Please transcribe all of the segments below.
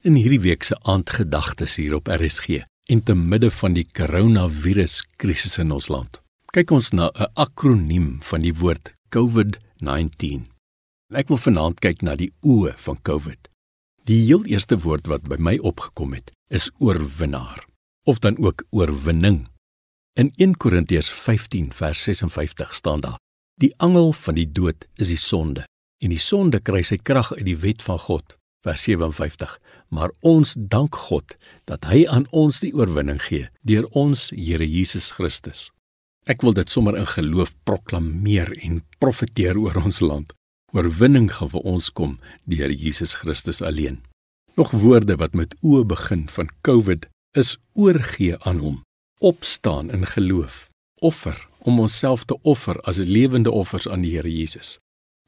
In hierdie week se aandgedagtes hier op RSG en te midde van die koronavirus krisis in ons land. Kyk ons na 'n akroniem van die woord COVID-19. Ek wil vanaand kyk na die O van COVID. Die heel eerste woord wat by my opgekom het, is oorwinnaar of dan ook oorwinning. In 1 Korintiërs 15 vers 56 staan daar: Die angel van die dood is die sonde en die sonde kry sy krag uit die wet van God. Vers 57 maar ons dank God dat hy aan ons die oorwinning gee deur ons Here Jesus Christus. Ek wil dit sommer in geloof proklameer en profeteer oor ons land. Oorwinning gaan vir ons kom deur Jesus Christus alleen. Nog woorde wat met o begin van COVID is oorgee aan hom, opstaan in geloof, offer om onsself te offer as lewende offers aan die Here Jesus.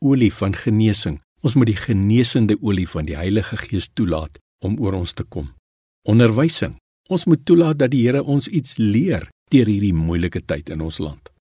Olie van genesing, ons moet die genesende olie van die Heilige Gees toelaat om oor ons te kom. Onderwysing. Ons moet toelaat dat die Here ons iets leer deur hierdie moeilike tyd in ons land.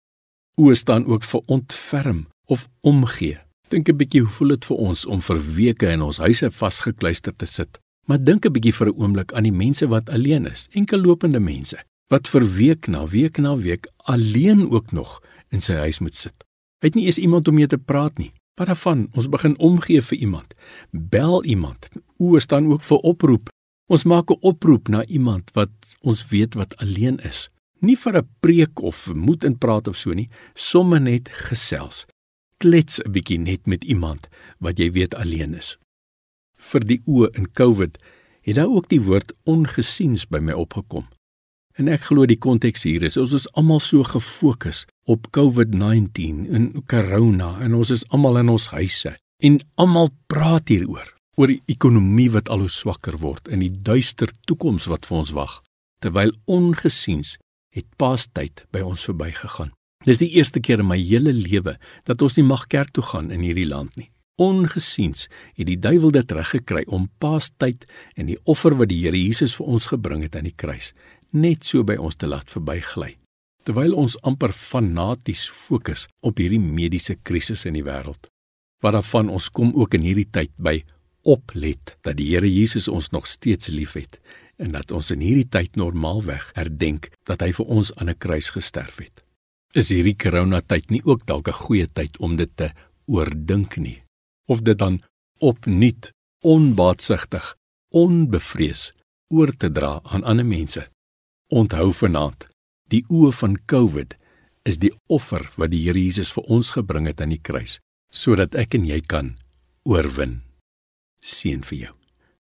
O staan ook vir ontferm of omgee. Dink 'n bietjie hoe voel dit vir ons om vir weke in ons huise vasgekluister te sit. Maar dink 'n bietjie vir 'n oomblik aan die mense wat alleen is, enkellopende mense wat vir week na week na week alleen ook nog in sy huis moet sit. Hy het nie eens iemand om mee te praat nie. Wat daarvan? Ons begin omgee vir iemand. Bel iemand. O, staan ook vir oproep. Ons maak 'n oproep na iemand wat ons weet wat alleen is. Nie vir 'n preek of moed in praat of so nie, sommer net gesels. Klets 'n bietjie net met iemand wat jy weet alleen is. Vir die oë in COVID het daar ook die woord ongesiens by my opgekom. En ek glo die konteks hier is ons is almal so gefokus op COVID-19 en corona en ons is almal in ons huise en almal praat hieroor oor die ekonomie wat al hoe swakker word en die duister toekoms wat vir ons wag terwyl ongesiens het paastyd by ons verbygegaan. Dis die eerste keer in my hele lewe dat ons nie mag kerk toe gaan in hierdie land nie. Ongesiens het die duiwel dit reggekry om paastyd en die offer wat die Here Jesus vir ons gebring het aan die kruis net so by ons te laat verbygly. Terwyl ons amper fanaties fokus op hierdie mediese krisis in die wêreld. Wat daarvan ons kom ook in hierdie tyd by oplet dat die Here Jesus ons nog steeds liefhet en dat ons in hierdie tyd normaalweg herdenk dat hy vir ons aan 'n kruis gesterf het. Is hierdie coronatyd nie ook dalk 'n goeie tyd om dit te oordink nie of dit dan opnuut onbaatsigtig onbevrees oor te dra aan ander mense Onthou vanaand, die oë van COVID is die offer wat die Here Jesus vir ons gebring het aan die kruis, sodat ek en jy kan oorwin. Seën vir jou.